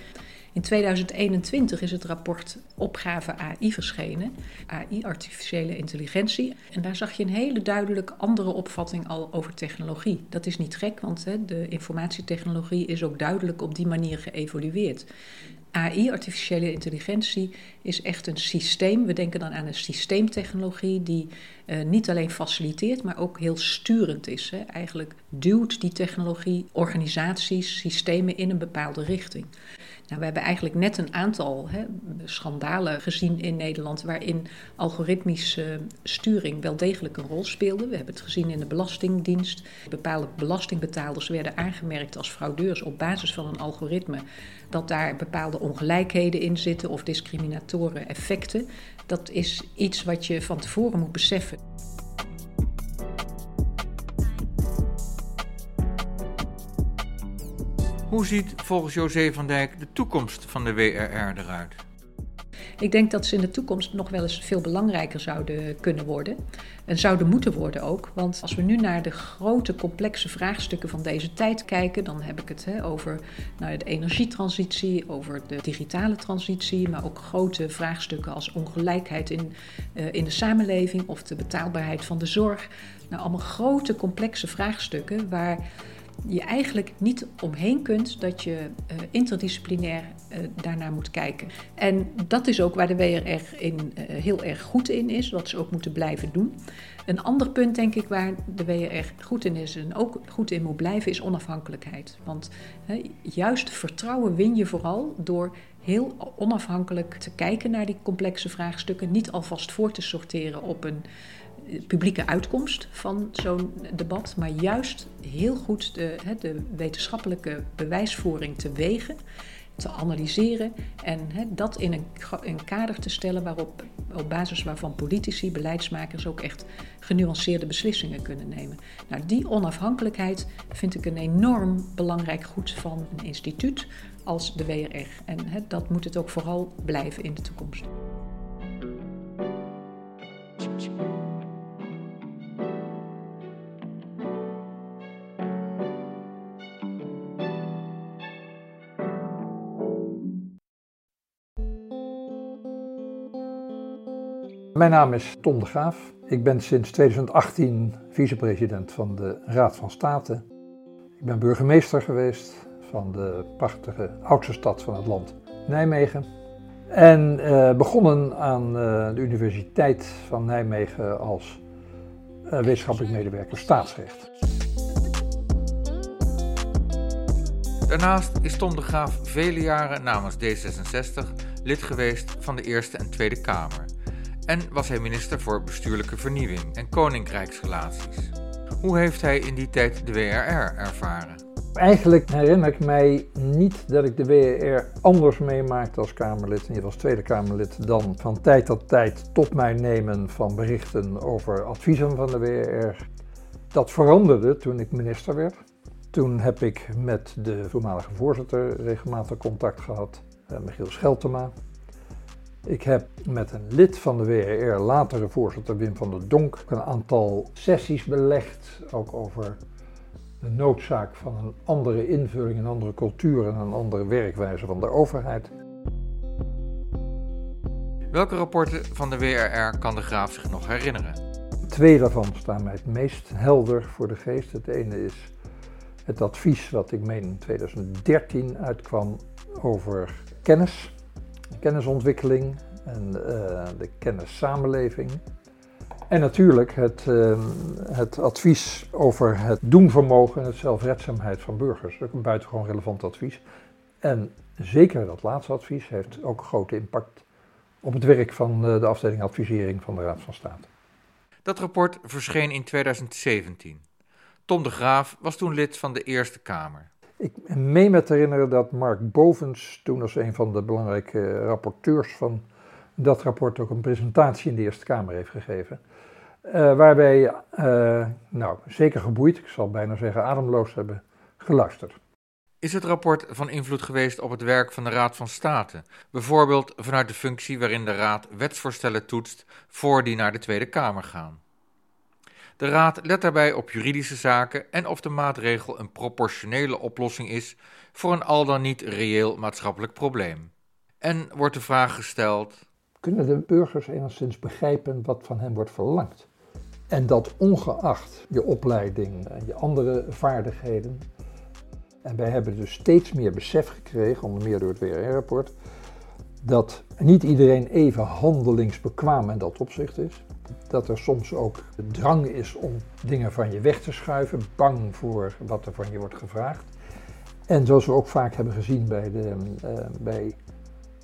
In 2021 is het rapport Opgave AI verschenen, AI, artificiële intelligentie. En daar zag je een hele duidelijk andere opvatting al over technologie. Dat is niet gek, want hè, de informatietechnologie is ook duidelijk op die manier geëvolueerd. AI, artificiële intelligentie, is echt een systeem. We denken dan aan een systeemtechnologie die uh, niet alleen faciliteert, maar ook heel sturend is. Hè. Eigenlijk duwt die technologie organisaties, systemen in een bepaalde richting. Nou, we hebben eigenlijk net een aantal hè, schandalen gezien in Nederland waarin algoritmische sturing wel degelijk een rol speelde. We hebben het gezien in de Belastingdienst. Bepaalde belastingbetalers werden aangemerkt als fraudeurs op basis van een algoritme. Dat daar bepaalde ongelijkheden in zitten of discriminatoren effecten. Dat is iets wat je van tevoren moet beseffen. Hoe ziet volgens José van Dijk de toekomst van de WRR eruit? Ik denk dat ze in de toekomst nog wel eens veel belangrijker zouden kunnen worden. En zouden moeten worden ook. Want als we nu naar de grote, complexe vraagstukken van deze tijd kijken, dan heb ik het hè, over nou, de energietransitie, over de digitale transitie, maar ook grote vraagstukken als ongelijkheid in, uh, in de samenleving of de betaalbaarheid van de zorg. Nou, allemaal grote, complexe vraagstukken waar je eigenlijk niet omheen kunt dat je uh, interdisciplinair uh, daarnaar moet kijken. En dat is ook waar de WRR in, uh, heel erg goed in is, wat ze ook moeten blijven doen. Een ander punt, denk ik, waar de WRR goed in is en ook goed in moet blijven, is onafhankelijkheid. Want juist vertrouwen win je vooral door heel onafhankelijk te kijken naar die complexe vraagstukken, niet alvast voor te sorteren op een publieke uitkomst van zo'n debat, maar juist heel goed de, de, wetenschappelijke bewijsvoering te wegen, te analyseren en dat in een, een, kader te stellen waarop, op basis waarvan politici, beleidsmakers ook echt genuanceerde beslissingen kunnen nemen. Nou, die onafhankelijkheid vind ik een enorm belangrijk goed van een instituut als de WRR. En dat moet het ook vooral blijven in de toekomst. Mijn naam is Tom de Graaf. Ik ben sinds 2018 vicepresident van de Raad van State. Ik ben burgemeester geweest van de prachtige oudste stad van het land, Nijmegen. En uh, begonnen aan uh, de Universiteit van Nijmegen als uh, wetenschappelijk medewerker staatsrecht. Daarnaast is Tom de Graaf vele jaren namens D66 lid geweest van de Eerste en Tweede Kamer. En was hij minister voor bestuurlijke vernieuwing en koninkrijksrelaties. Hoe heeft hij in die tijd de WRR ervaren? Eigenlijk herinner ik mij niet dat ik de WRR anders meemaakte als Kamerlid, in ieder geval als Tweede Kamerlid, dan van tijd tot tijd tot mij nemen van berichten over adviezen van de WRR. Dat veranderde toen ik minister werd. Toen heb ik met de voormalige voorzitter regelmatig contact gehad, eh, Michiel Scheltema. Ik heb met een lid van de WRR, latere voorzitter Wim van der Donk, een aantal sessies belegd, ook over de noodzaak van een andere invulling, een andere cultuur en een andere werkwijze van de overheid. Welke rapporten van de WRR kan de Graaf zich nog herinneren? Twee daarvan staan mij het meest helder voor de geest. Het ene is het advies wat ik meen in 2013 uitkwam over kennis, kennisontwikkeling en uh, de kennissamenleving. En natuurlijk het, uh, het advies over het doenvermogen en het zelfredzaamheid van burgers. Ook een buitengewoon relevant advies. En zeker dat laatste advies heeft ook grote impact op het werk van de afdeling advisering van de Raad van State. Dat rapport verscheen in 2017. Tom de Graaf was toen lid van de Eerste Kamer. Ik meen me te herinneren dat Mark Bovens, toen als een van de belangrijke rapporteurs van dat rapport, ook een presentatie in de Eerste Kamer heeft gegeven. Uh, waar wij, uh, nou, zeker geboeid, ik zal bijna zeggen ademloos hebben geluisterd. Is het rapport van invloed geweest op het werk van de Raad van State? Bijvoorbeeld vanuit de functie waarin de Raad wetsvoorstellen toetst voor die naar de Tweede Kamer gaan. De Raad let daarbij op juridische zaken en of de maatregel een proportionele oplossing is voor een al dan niet reëel maatschappelijk probleem. En wordt de vraag gesteld: Kunnen de burgers enigszins begrijpen wat van hen wordt verlangd? En dat ongeacht je opleiding en je andere vaardigheden. En wij hebben dus steeds meer besef gekregen, onder meer door het WRR-rapport, dat niet iedereen even handelingsbekwaam in dat opzicht is dat er soms ook drang is om dingen van je weg te schuiven, bang voor wat er van je wordt gevraagd. En zoals we ook vaak hebben gezien bij, de, uh, bij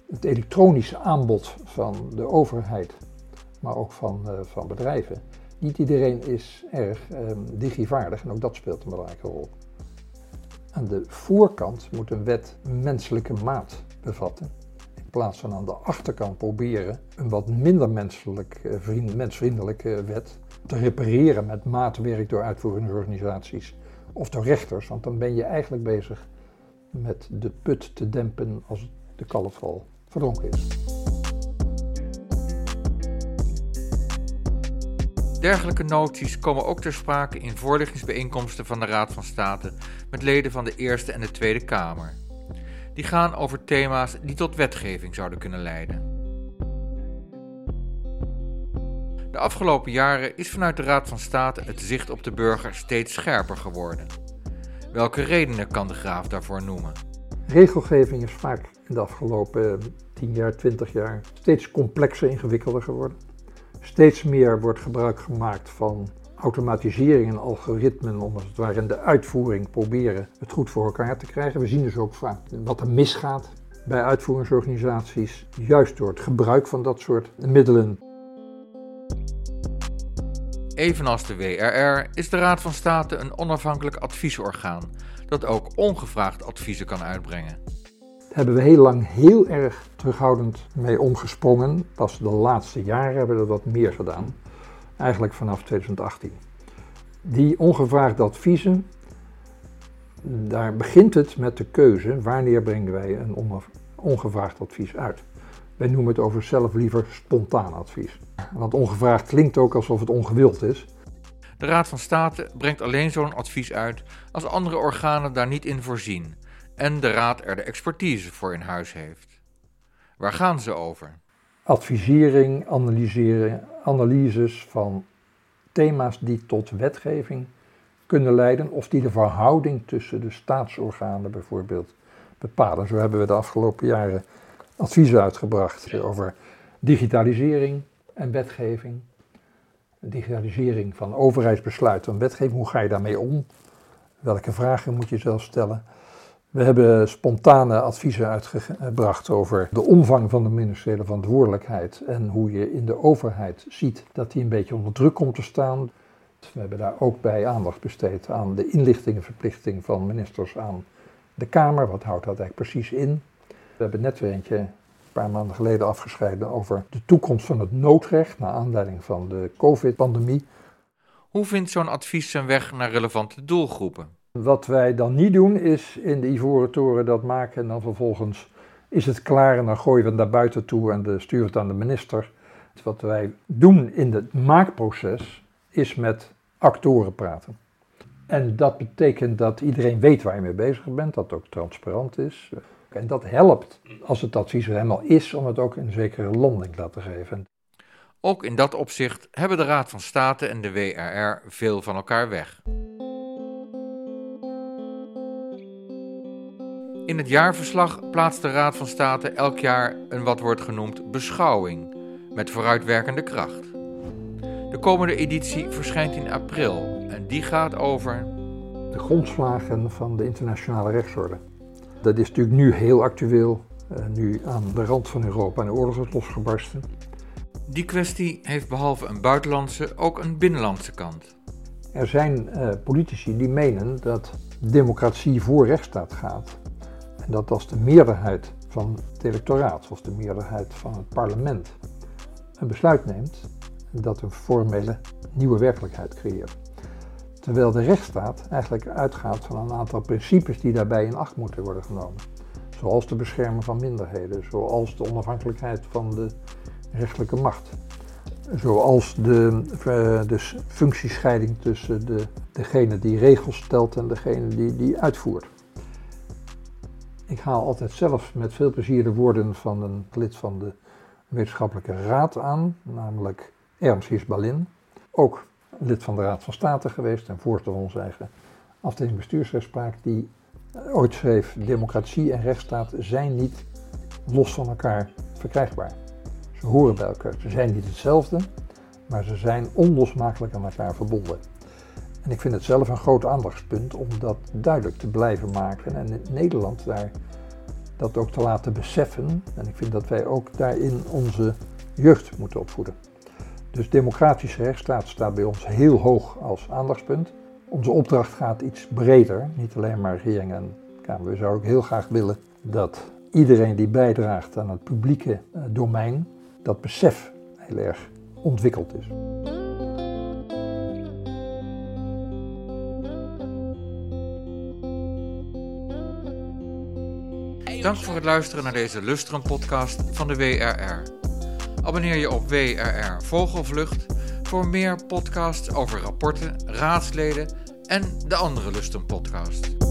het elektronische aanbod van de overheid, maar ook van, uh, van bedrijven. Niet iedereen is erg um, digivaardig en ook dat speelt een belangrijke rol. Aan de voorkant moet een wet menselijke maat bevatten plaats van aan de achterkant proberen een wat minder menselijk, eh, vriend, mensvriendelijke wet te repareren met maatwerk door uitvoeringsorganisaties of door rechters. Want dan ben je eigenlijk bezig met de put te dempen als de kalf al verdronken is. Dergelijke noties komen ook ter sprake in voorlichtingsbijeenkomsten van de Raad van State met leden van de Eerste en de Tweede Kamer die gaan over thema's die tot wetgeving zouden kunnen leiden. De afgelopen jaren is vanuit de Raad van State het zicht op de burger steeds scherper geworden. Welke redenen kan de Graaf daarvoor noemen? Regelgeving is vaak in de afgelopen 10 jaar, 20 jaar steeds complexer, ingewikkelder geworden. Steeds meer wordt gebruik gemaakt van automatisering en algoritmen om als het ware in de uitvoering proberen het goed voor elkaar te krijgen. We zien dus ook vaak wat er misgaat bij uitvoeringsorganisaties, juist door het gebruik van dat soort middelen. Evenals de WRR is de Raad van State een onafhankelijk adviesorgaan dat ook ongevraagd adviezen kan uitbrengen. Daar hebben we heel lang heel erg terughoudend mee omgesprongen. Pas de laatste jaren hebben we dat wat meer gedaan eigenlijk vanaf 2018. Die ongevraagde adviezen, daar begint het met de keuze wanneer brengen wij een ongevraagd advies uit. Wij noemen het over zelf liever spontaan advies. Want ongevraagd klinkt ook alsof het ongewild is. De Raad van State brengt alleen zo'n advies uit als andere organen daar niet in voorzien en de Raad er de expertise voor in huis heeft. Waar gaan ze over? Advisering, analyseren, analyses van thema's die tot wetgeving kunnen leiden of die de verhouding tussen de staatsorganen bijvoorbeeld bepalen. Zo hebben we de afgelopen jaren adviezen uitgebracht over digitalisering en wetgeving. Digitalisering van overheidsbesluiten en wetgeving, hoe ga je daarmee om? Welke vragen moet je zelf stellen? We hebben spontane adviezen uitgebracht over de omvang van de ministeriële verantwoordelijkheid en hoe je in de overheid ziet dat die een beetje onder druk komt te staan. We hebben daar ook bij aandacht besteed aan de inlichtingenverplichting van ministers aan de Kamer. Wat houdt dat eigenlijk precies in? We hebben net weer eentje een paar maanden geleden afgescheiden over de toekomst van het noodrecht naar aanleiding van de COVID-pandemie. Hoe vindt zo'n advies zijn weg naar relevante doelgroepen? Wat wij dan niet doen is in de Ivoren Toren dat maken en dan vervolgens is het klaar en dan gooien we het naar buiten toe en sturen het aan de minister. Wat wij doen in het maakproces is met actoren praten. En dat betekent dat iedereen weet waar je mee bezig bent, dat het ook transparant is. En dat helpt, als het advies er helemaal is, om het ook een zekere landing te laten geven. Ook in dat opzicht hebben de Raad van State en de WRR veel van elkaar weg. In het jaarverslag plaatst de Raad van State elk jaar een wat wordt genoemd beschouwing met vooruitwerkende kracht. De komende editie verschijnt in april en die gaat over. De grondslagen van de internationale rechtsorde. Dat is natuurlijk nu heel actueel, eh, nu aan de rand van Europa en de oorlog is losgebarsten. Die kwestie heeft behalve een buitenlandse ook een binnenlandse kant. Er zijn uh, politici die menen dat democratie voor rechtsstaat gaat. En dat als de meerderheid van het electoraat, of de meerderheid van het parlement, een besluit neemt, dat een formele nieuwe werkelijkheid creëert. Terwijl de rechtsstaat eigenlijk uitgaat van een aantal principes die daarbij in acht moeten worden genomen. Zoals de bescherming van minderheden, zoals de onafhankelijkheid van de rechtelijke macht. Zoals de, eh, de functiescheiding tussen de, degene die regels stelt en degene die die uitvoert. Ik haal altijd zelf met veel plezier de woorden van een lid van de wetenschappelijke raad aan, namelijk Ernst Hisbalin. Ook lid van de Raad van State geweest en voorzitter van onze eigen afdeling bestuursrechtspraak, die ooit schreef: Democratie en rechtsstaat zijn niet los van elkaar verkrijgbaar. Ze horen bij elkaar. Ze zijn niet hetzelfde, maar ze zijn onlosmakelijk aan elkaar verbonden. En ik vind het zelf een groot aandachtspunt om dat duidelijk te blijven maken en in Nederland daar dat ook te laten beseffen. En ik vind dat wij ook daarin onze jeugd moeten opvoeden. Dus democratische rechtsstaat staat bij ons heel hoog als aandachtspunt. Onze opdracht gaat iets breder, niet alleen maar regering en Kamer. We zouden ook heel graag willen dat iedereen die bijdraagt aan het publieke eh, domein, dat besef heel erg ontwikkeld is. Dank voor het luisteren naar deze Lustrum podcast van de WRR. Abonneer je op WRR Vogelvlucht voor meer podcasts over rapporten, raadsleden en de andere Lustrum podcasts.